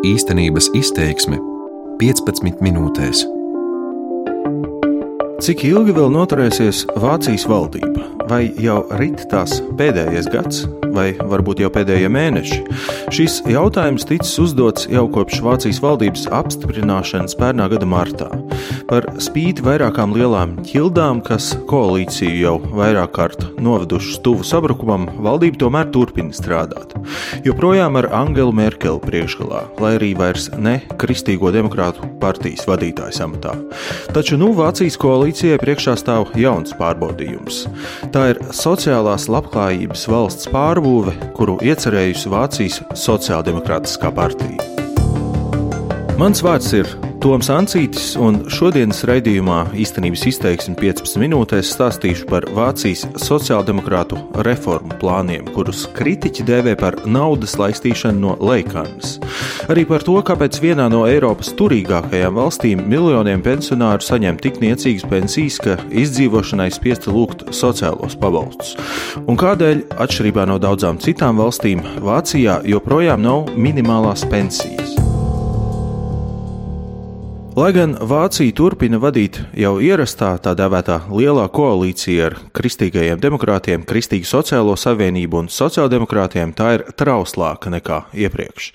Īstenības izteiksme 15 minūtēs. Cik ilgi vēl noturēsies Vācijas valdība? Vai jau rit tās pēdējais gads, vai varbūt jau pēdējie mēneši? Šis jautājums ticis uzdots jau kopš Vācijas valdības apstiprināšanas pērnā gada martā. Par spīti vairākām lielām ķildām, kas koalīciju jau vairāk kārt novedušas tuvu sabrukumam, valdība tomēr turpina strādāt. Joprojām ar Angelu Merkeli priekšgalā, lai arī vairs ne Kristīgo demokrātu partijas vadītājas amatā. Taču nu Vācijas koalīcijai priekšā stāv jauns pārbaudījums. Tā ir sociālās labklājības valsts pārbūve, kuru iecerējusi Vācijas Sociāldemokrātiskā partija. Mans vārds ir Toms Ancītis, un šodienas raidījumā īstenības izteiksme 15 minūtēs stāstīšu par Vācijas sociāldemokrātu reformu plāniem, kurus kritiķi dēvē par naudas laistīšanu no Leikannas. Arī par to, kāpēc vienā no Eiropas turīgākajām valstīm miljoniem pensionāru saņem tik niecīgas pensijas, ka izdzīvošanai spiesti lūgt sociālos pabalstus. Un kādēļ, atšķirībā no daudzām citām valstīm, Vācijā joprojām nav minimālās pensijas. Lai gan Vācija turpina vadīt jau ierastā tā dēvētā lielā koalīcija ar kristīgajiem demokrātiem, Kristīgu sociālo savienību un sociāldemokrātiem, tā ir trauslāka nekā iepriekš.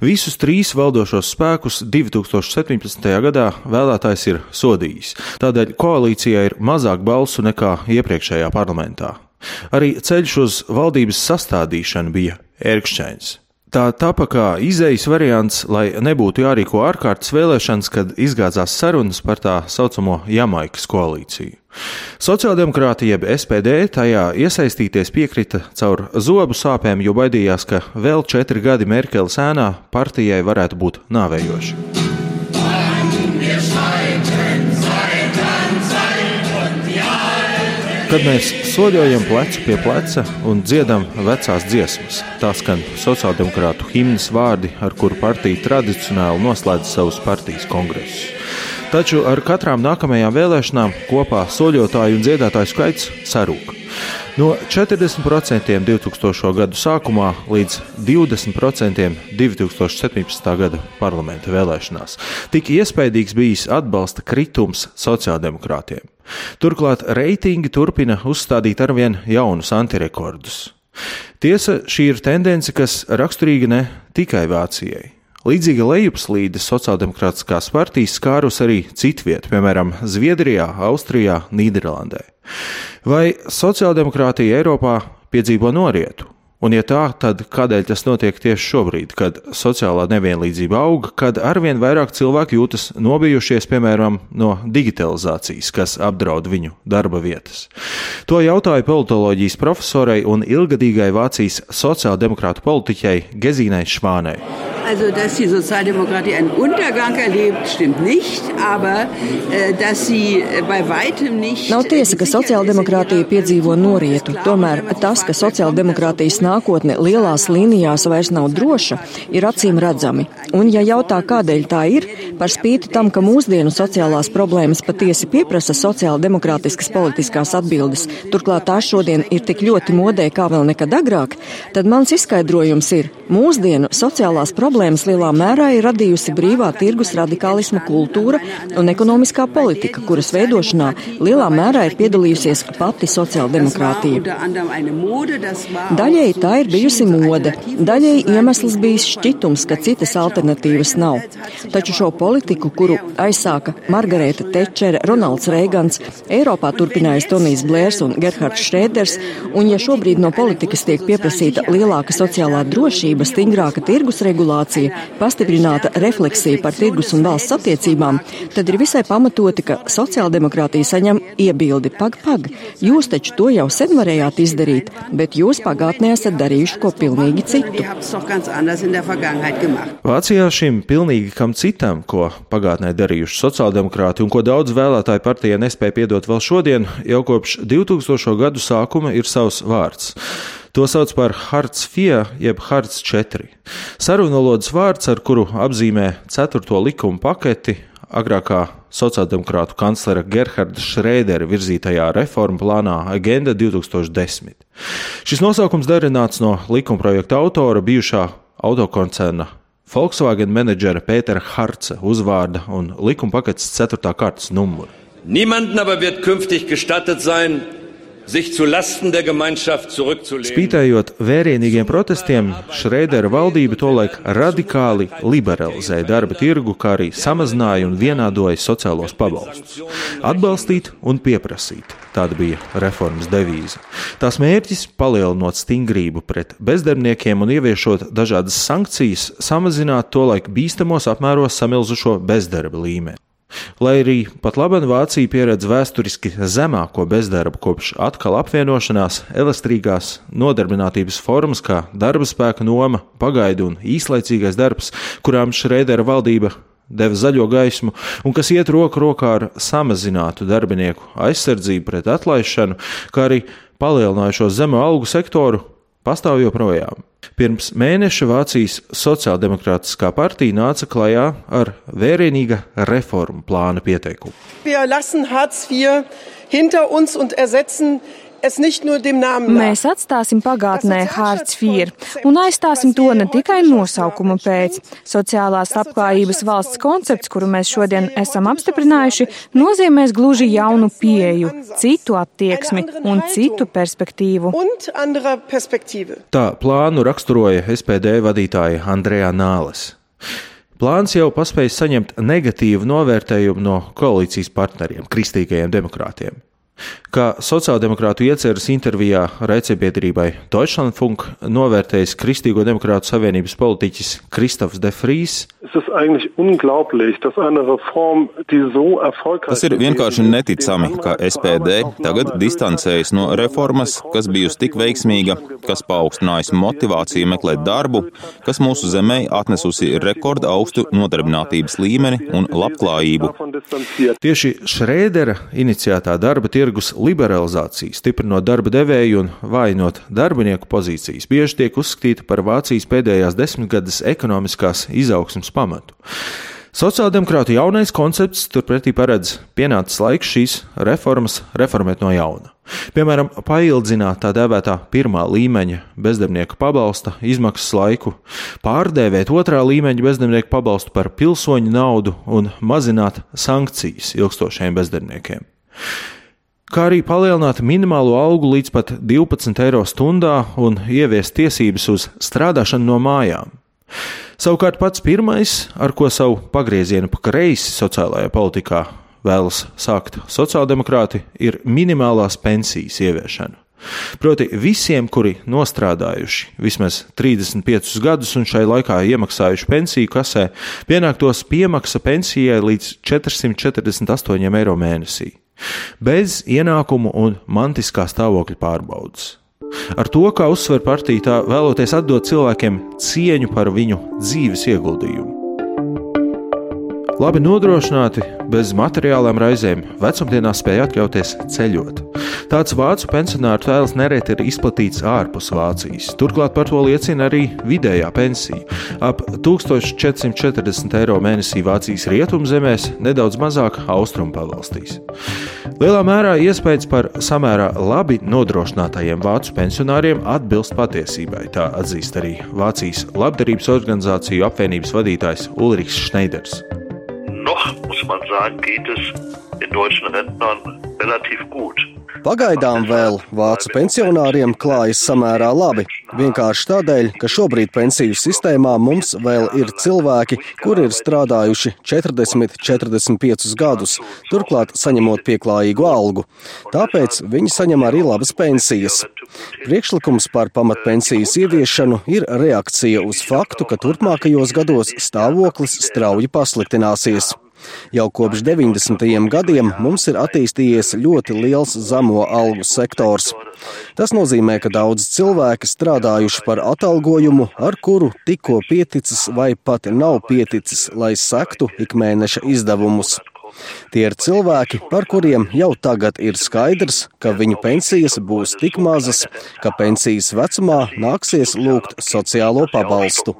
Visus trīs valdošos spēkus 2017. gadā vēlētājs ir sodījis. Tādēļ koalīcijai ir mazāk balsu nekā iepriekšējā parlamentā. Arī ceļš uz valdības sastādīšanu bija ērkšķains. Tā tapa kā izējas variants, lai nebūtu jārīko ārkārtas vēlēšanas, kad izgāzās sarunas par tā saucamo Jamaikas koalīciju. Sociāldemokrāti jeb SPD tajā iesaistīties piekrita caur zobu sāpēm, jo baidījās, ka vēl četri gadi Merkeles ēnā partijai varētu būt nāvējoši. Kad mēs soļojam plecu pie pleca un dziedam vecās dziesmas, tā skan sociāldemokrātu himnas vārdi, ar kuru partija tradicionāli noslēdz savus partijas kongresus. Taču ar katrām nākamajām vēlēšanām kopā soļotāju un dziedātāju skaits sarūk. No 40% 2000. gadu sākumā līdz 20% 2017. gada parlamenta vēlēšanās. Tik iespaidīgs bijis atbalsta kritums sociāldemokrātiem. Turklāt reitingi turpina uzstādīt arvien jaunus antirekordus. Tiesa, šī ir tendence, kas raksturīga ne tikai Vācijai. Līdzīga lejupslīde sociāldemokrātiskās partijas skārus arī citviet, piemēram, Zviedrijā, Austrijā, Nīderlandē. Vai sociāldemokrātija Eiropā piedzīvo norietu? Un, ja tā, tad kādēļ tas notiek tieši šobrīd, kad sociālā nevienlīdzība aug, kad arvien vairāk cilvēku jūtas nobijušies, piemēram, no digitalizācijas, kas apdraud viņu darba vietas? To jautāju politoloģijas profesorai un ilgadīgai Vācijas sociāldemokrātu politiķei Gezīnai Švānei. Also, dass die Sozialdemokratie einen Untergang erlebt, stimmt nicht, aber äh, dass sie bei weitem nicht. Nav tiesa, ka sociāldemokrātija piedzīvo norietu. Tomēr tas, ka sociāldemokrātijas nākotne lielās līnijās vairs nav droša, ir acīm redzami. Un, ja jautā, kādēļ tā ir, par spīti tam, ka mūsdienu sociālās problēmas patiesi pieprasa sociāldemokrātiskas politiskās atbildes, turklāt tās šodien ir tik ļoti modē kā vēl nekad agrāk, tad mans izskaidrojums ir, mūsdienu sociālās problēmas problēmas lielā mērā ir radījusi brīvā tirgus radikālisma kultūra un ekonomiskā politika, kuras veidošanā lielā mērā ir piedalījusies pati sociāldemokrātija. Daļēji tā ir bijusi mode, daļēji iemesls bijis šķitums, ka citas alternatīvas nav. Taču šo politiku, kuru aizsāka Margareta Tečere, Ronalds Reigans, Eiropā turpinājis Tonijs Blērs un Gerhards Šrēders, un ja šobrīd no politikas tiek pieprasīta lielāka sociālā drošība, stingrāka tirgus regulācija, informācija, pastiprināta refleksija par tirgus un valsts attiecībām, tad ir visai pamatoti, ka sociāldemokrātija saņem iebildi pag pag. Jūs taču to jau sen varējāt izdarīt, bet jūs pagātnē esat darījuši ko pilnīgi citu. Vācijā šim pilnīgi kam citam, ko pagātnē darījuši sociāldemokrāti un ko daudz vēlētāju partijai nespēja piedot vēl šodien, jau kopš 2000. gadu sākuma ir savs vārds. To sauc par Hartz IV, jeb Hartz IV. Sarunvalodas vārds, ar kuru apzīmē 4. likuma paketi, agrākā sociāldemokrātu kanclera Gerharda Šrēdera virzītajā reformu plānā Agenda 2010. Šis nosaukums darināts no likumprojekta autora bijušā autokoncerna Volkswagen menedžera Pētera Harca uzvārda un likuma paketes 4. kārtas numuru. Niemanden aber wird künftig gestattet sein, Spītējot vērienīgiem protestiem, Šrēdera valdība tolaik radikāli liberalizēja darba tirgu, kā arī samazināja un vienādoja sociālos pabalstus. Atbalstīt un pieprasīt - tāda bija reformas devīze. Tās mērķis - palielinot stingrību pret bezdarbniekiem un ieviešot dažādas sankcijas, samazināt tolaik bīstamos apmēros samilzušo bezdarba līmeni. Lai arī pat labi Vācija pieredz vēsturiski zemāko bezdarbu kopš atkal apvienošanās, elastīgās nodarbinātības formas kā darba spēka noma, pagaidu un īslaicīgais darbs, kurām Šrēdera valdība deva zaļo gaismu, un kas iet roku rokā ar samazinātu darbinieku aizsardzību pret atlaišanu, kā arī palielinājušo zemo algu sektoru, pastāv joprojām. Pirms mēneša Vācijas Sociāldemokrātiskā partija nāca klajā ar vērienīga reformu plāna pieteikumu. Mēs atstāsim pagātnē Hārts 4 un aizstāsim to ne tikai nosaukuma pēc. Sociālās labklājības valsts koncepts, kuru mēs šodien esam apstiprinājuši, nozīmēs gluži jaunu pieeju, citu attieksmi un citu perspektīvu. Tā plānu raksturoja SPD vadītāja Andrejā Nāles. Plāns jau paspēja saņemt negatīvu novērtējumu no koalīcijas partneriem, kristīgajiem demokrātiem. Kā sociāldemokrātu ieceras intervijā raidsabiedrībai Deutschlandfunk novērtējis Kristīgo demokrātu savienības politiķis Kristofs De Vries. Tas ir vienkārši neticami, ka SPD tagad distancējas no reformas, kas bijusi tik veiksmīga, kas paaugstinājusi motivāciju meklēt darbu, kas mūsu zemē atnesusi rekorda augstu nodarbinātības līmeni un labklājību. Tieši Šrēdera iniciētā darba tirgus tirgus liberalizācija, stiprinot darba devēju un vājinot darbinieku pozīcijas, bieži tiek uzskatīta par Vācijas pēdējās desmitgades ekonomiskās izaugsmas pamatu. Sociāldemokrāta jaunais koncepts turpretī paredz pienācis laiks šīs reformas reformēt no jauna. Piemēram, paildzināt tā dēvētā pirmā līmeņa bezdarbnieku pabalsta izmaksas laiku, pārdēvēt otrā līmeņa bezdarbnieku pabalstu par pilsoņu naudu un mazināt sankcijas ilgstošiem bezdarbniekiem kā arī palielināt minimālo algu līdz pat 12 eiro stundā un ieviest tiesības uz strādāšanu no mājām. Savukārt pats pirmais, ar ko savu pagriezienu pa kreisi sociālajā politikā vēlas sākt sociāldemokrāti, ir minimālās pensijas ieviešana. Proti, visiem, kuri nostrādājuši vismaz 35 gadus un šai laikā iemaksājuši pensiju kasē, pienāktos piemaksa pensijai līdz 448 eiro mēnesī bez ienākumu un mantiskā stāvokļa pārbaudas. Ar to, kā uzsver partija, tā vēloties atdot cilvēkiem cieņu par viņu dzīves ieguldījumu. Labi nodrošināti, bez materiālām raizēm, vecumdienās spēja atļauties ceļot. Tāds vācu pensionāru tēls nereti ir izplatīts ārpus Vācijas. Turklāt par to liecina arī vidējā pensija - ap 1440 eiro mēnesī Vācijas rietumzemēs, nedaudz mazāk austrumu pavalstīs. Lielā mērā iespējas par samērā labi nodrošinātajiem vācu pensionāriem atbilst patiesībai, tā atzīst arī Vācijas labdarības organizāciju apvienības vadītājs Ulrichs Schneiders noch, muss man sagen, geht es den deutschen Rentnern relativ gut. Pagaidām vēl vācu pensionāriem klājas samērā labi. Vienkārši tādēļ, ka šobrīd pensiju sistēmā mums vēl ir cilvēki, kuri ir strādājuši 40, 45 gadus, turklāt saņemot pieklājīgu algu. Tāpēc viņi saņem arī labas pensijas. Priekšlikums par pamatpensijas ieviešanu ir reakcija uz faktu, ka turpmākajos gados stāvoklis strauji pasliktināsies. Jau kopš 90. gadiem mums ir attīstījies ļoti liels zemo algu sektors. Tas nozīmē, ka daudz cilvēki strādājuši par atalgojumu, ar kuru tikko pieticis vai pat nav pieticis, lai sektu ikmēneša izdevumus. Tie ir cilvēki, par kuriem jau tagad ir skaidrs, ka viņu pensijas būs tik mazas, ka pensijas vecumā nāksies lūgt sociālo pabalstu.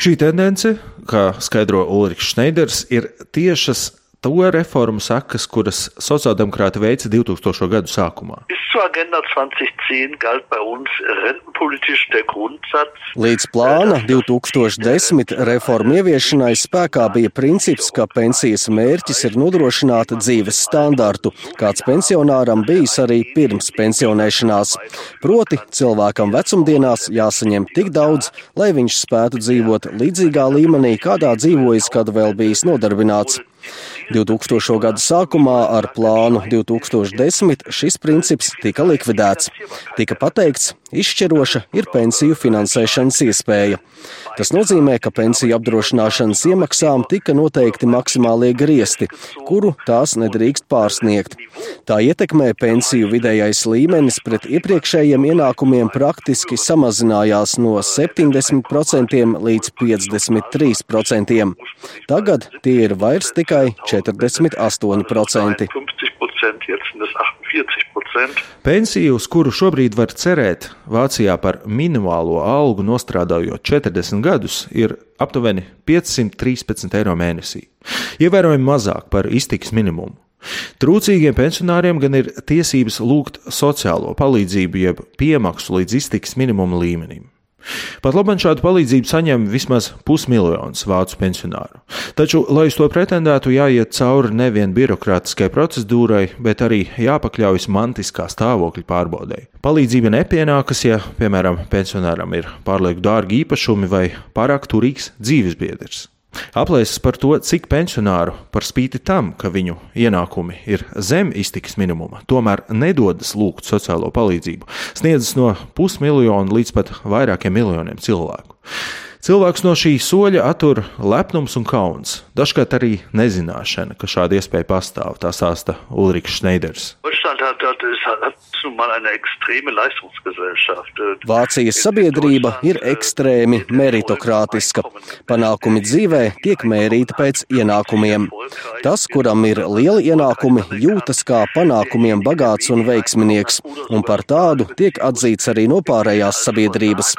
Šī tendence, kā skaidro Ulrichs Šneiders, ir tiešas to reformu sakas, kuras sociāldemokrāti veica 2000. gadu sākumā. Līdz plāna 2010 reformu ieviešanai spēkā bija princips, ka pensijas mērķis ir nodrošināt dzīves standartu, kāds pensionāram bijis arī pirms pensionēšanās. Proti, cilvēkam vecumdienās jāsaņem tik daudz, lai viņš spētu dzīvot līdzīgā līmenī, kādā dzīvojis, kad vēl bijis nodarbināts. 2000. gada sākumā ar plānu 2010 šis princips tika likvidēts. Tika pateikts, izšķiroša ir pensiju finansēšanas iespēja. Tas nozīmē, ka pensiju apdrošināšanas iemaksām tika noteikti maksimālie griesti, kuru tās nedrīkst pārsniegt. Tā ietekmē pensiju vidējais līmenis pret iepriekšējiem ienākumiem praktiski samazinājās no 70% līdz 53%. Tagad tie ir vairs tikai 48%. Pensiju, uz kuru šobrīd var cerēt Vācijā par minimālo algu nostrādājot 40 gadus, ir aptuveni 513 eiro mēnesī. Ievērojami mazāk par iztikas minimumu. Trūcīgiem pensionāriem gan ir tiesības lūgt sociālo palīdzību jeb piemaksu līdz iztikas minimuma līmenim. Pat labi šādu palīdzību saņem vismaz pusmiljons vācu pensionāru. Taču, lai uz to pretendētu, jāiet cauri nevien birokrātiskai procedūrai, bet arī jāpakļaujas mantiskā stāvokļa pārbaudei. Palīdzība nepienākas, ja, piemēram, pensionāram ir pārlieku dārgi īpašumi vai pārāk turīgs dzīvesbiedrs. Aplēses par to, cik pensionāru par spīti tam, ka viņu ienākumi ir zem iztikas minimuma, tomēr nedodas lūgt sociālo palīdzību, sniedzas no pusmiljona līdz pat vairākiem miljoniem cilvēku. Cilvēks no šī soļa attur lepnums un kauns, dažkārt arī nezināšana, ka šāda iespēja pastāv, tā stāsta Ulrichs Schneiders. Vācijas sabiedrība ir ekstrēmi meritokrātiska. Panākumi dzīvē tiek mērīti pēc ienākumiem. Tas, kuram ir lieli ienākumi, jūtas kā panākumiem bagāts un veiksminieks, un par tādu tiek atzīts arī no pārējās sabiedrības.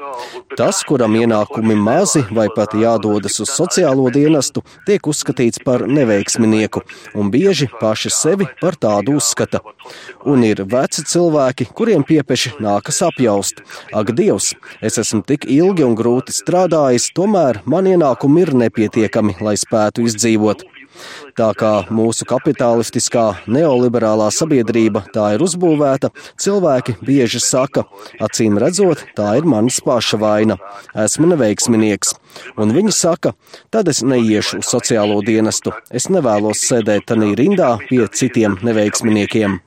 Tas, kuram ienākumi mazi vai pat jādodas uz sociālo dienestu, tiek uzskatīts par neveiksminieku, un bieži paši sevi par tādu uzskata. Un ir veci cilvēki, kuriem piepeši nākas apjaust. Ak, Dievs, es esmu tik ilgi un grūti strādājis, tomēr man ienākumi ir nepietiekami, lai spētu izdzīvot. Tā kā mūsu kapitalistiskā neoliberālā sabiedrība tā ir uzbūvēta, cilvēki bieži saka, acīm redzot, tā ir manas paša vaina. Esmu neveiksminieks. Un viņi saka, tad es neiešu uz sociālo dienestu. Es nevēlos sēdēt tanī rindā pie citiem neveiksminiekiem.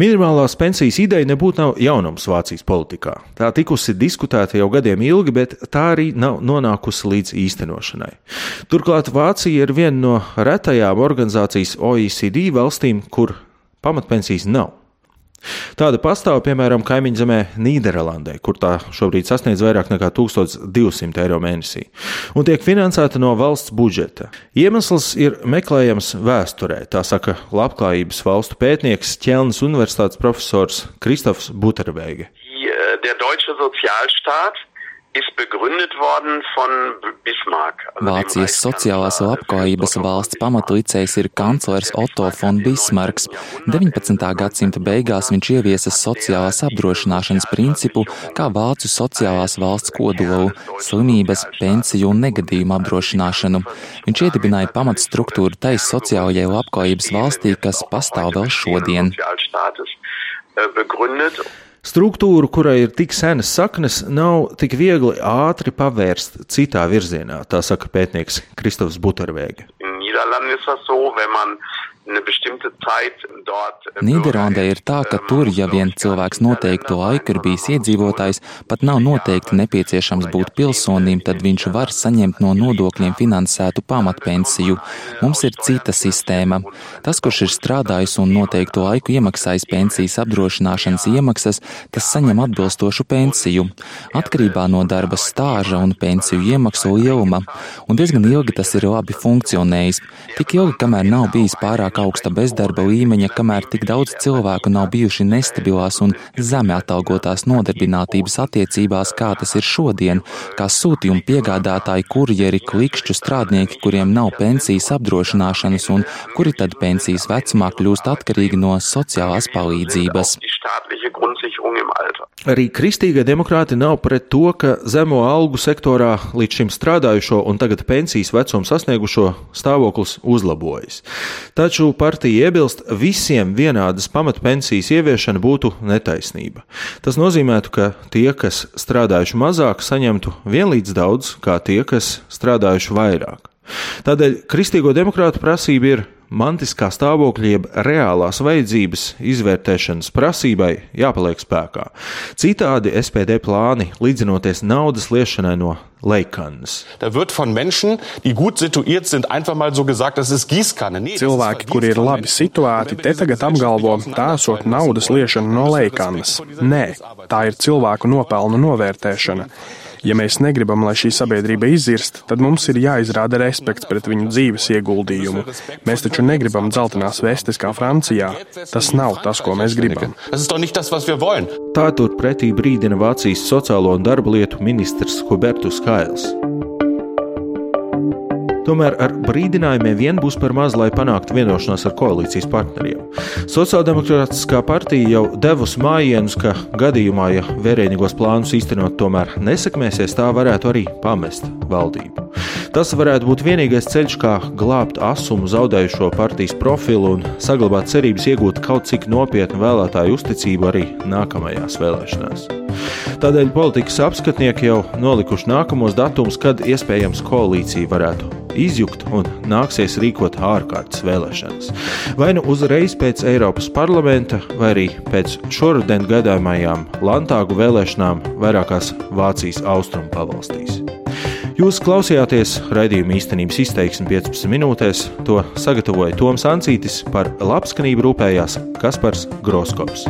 Minimālās pensijas ideja nebūtu nav jaunums Vācijas politikā. Tā tikusi diskutēta jau gadiem ilgi, bet tā arī nav nonākusi līdz īstenošanai. Turklāt Vācija ir viena no retajām organizācijas OECD valstīm, kur pamatpensijas nav. Tāda pastāv piemēram kaimiņzemē Nīderlandē, kur tā šobrīd sasniedz vairāk nekā 1200 eiro mēnesī un tiek finansēta no valsts budžeta. Iemesls ir meklējams vēsturē, tā saka labklājības valstu pētnieks Ķelnas Universitātes profesors Kristofs Buterbeige. Der deutsche Sozialstaat Vācijas sociālās labklājības valsts pamatlicējs ir kanclers Otto von Bismarks. 19. gadsimta beigās viņš ieviesa sociālās apdrošināšanas principu kā vācu sociālās valsts kodolu - slimības, pensiju un negadījumu apdrošināšanu. Viņš iedibināja pamatstruktūru tai sociālajai labklājības valstī, kas pastāv vēl šodien. Struktūru, kurai ir tik senas saknes, nav tik viegli ātri pavērst citā virzienā, tā saka pētnieks Kristofs Butervēge. Nīderlandē ir tā, ka tur, ja vien cilvēks noteiktu laiku ir bijis iedzīvotājs, pat nav noteikti nepieciešams būt pilsonim, tad viņš var saņemt no nodokļiem finansētu pamatpensiju. Mums ir cita sistēma. Tas, kurš ir strādājis un noteiktu laiku iemaksājis pensijas apdrošināšanas iemaksas, tas saņem atbilstošu pensiju, atkarībā no darba stāža un pensiju iemaksu lieluma. Un diezgan ilgi tas ir labi funkcionējis. Tik ilgi, kamēr nav bijis pārāk pārāk augsta bezdarba līmeņa, kamēr tik daudz cilvēku nav bijuši nestabilās un zemi atalgotās nodarbinātības attiecībās, kā tas ir šodien, kā sūtījumu piegādātāji, kurjeri, klikšķu strādnieki, kuriem nav pensijas apdrošināšanas un kuri tad pensijas vecumā kļūst atkarīgi no sociālās palīdzības. Arī kristīgie demokrāti nav pret to, ka zemo algu sektorā līdz šim strādājušo un tagad pensijas vecumu sasniegušo stāvoklis uzlabojas. Taču partija iebilst, visiem vienādas pamatpensijas ieviešana būtu netaisnība. Tas nozīmētu, ka tie, kas strādājuši mazāk, saņemtu vienlīdz daudz kā tie, kas strādājuši vairāk. Tādēļ kristīgo demokrātu prasība ir mantiskā stāvokļa jeb reālās vajadzības izvērtēšanas prasībai jāpaliek spēkā. Citādi SPD plāni līdzinoties naudas liešanai no Leikannas. Cilvēki, kuri ir labi situēti, te tagad apgalvo, tā esot naudas liešana no Leikannas. Nē, tā ir cilvēku nopelnu novērtēšana. Ja mēs negribam, lai šī sabiedrība izzirst, tad mums ir jāizrāda respekts pret viņu dzīves ieguldījumu. Mēs taču negribam dzeltenās vestes kā Francijā. Tas nav tas, ko mēs gribam. Tā turpretī brīdina Vācijas sociālo un darba lietu ministrs Hubertus Kails. Tomēr ar brīdinājumiem vien būs par maz, lai panāktu vienošanos ar koalīcijas partneriem. Sociāldemokrātiskā partija jau devusi mājienus, ka gadījumā, ja vērienīgos plānus īstenot tomēr nesakmēsies, tā varētu arī pamest valdību. Tas varētu būt vienīgais ceļš, kā glābt asumu zaudējušo partijas profilu un saglabāt cerības iegūt kaut cik nopietnu vēlētāju uzticību arī nākamajās vēlēšanās. Tādēļ politikas apskatnieki jau nolikuši nākamos datumus, kad iespējams koalīcija varētu izjukt un nāksies rīkot ārkārtas vēlēšanas. Vai nu uzreiz pēc Eiropas parlamenta, vai arī pēc šoruden gaidāmajām Landtāgu vēlēšanām vairākās Vācijas austrumu pavalstīs. Jūs klausījāties raidījuma īstenības izteiksmi 15 minūtēs. To sagatavoja Toms Ancītis, par labskanību rūpējās Kaspars Groskops.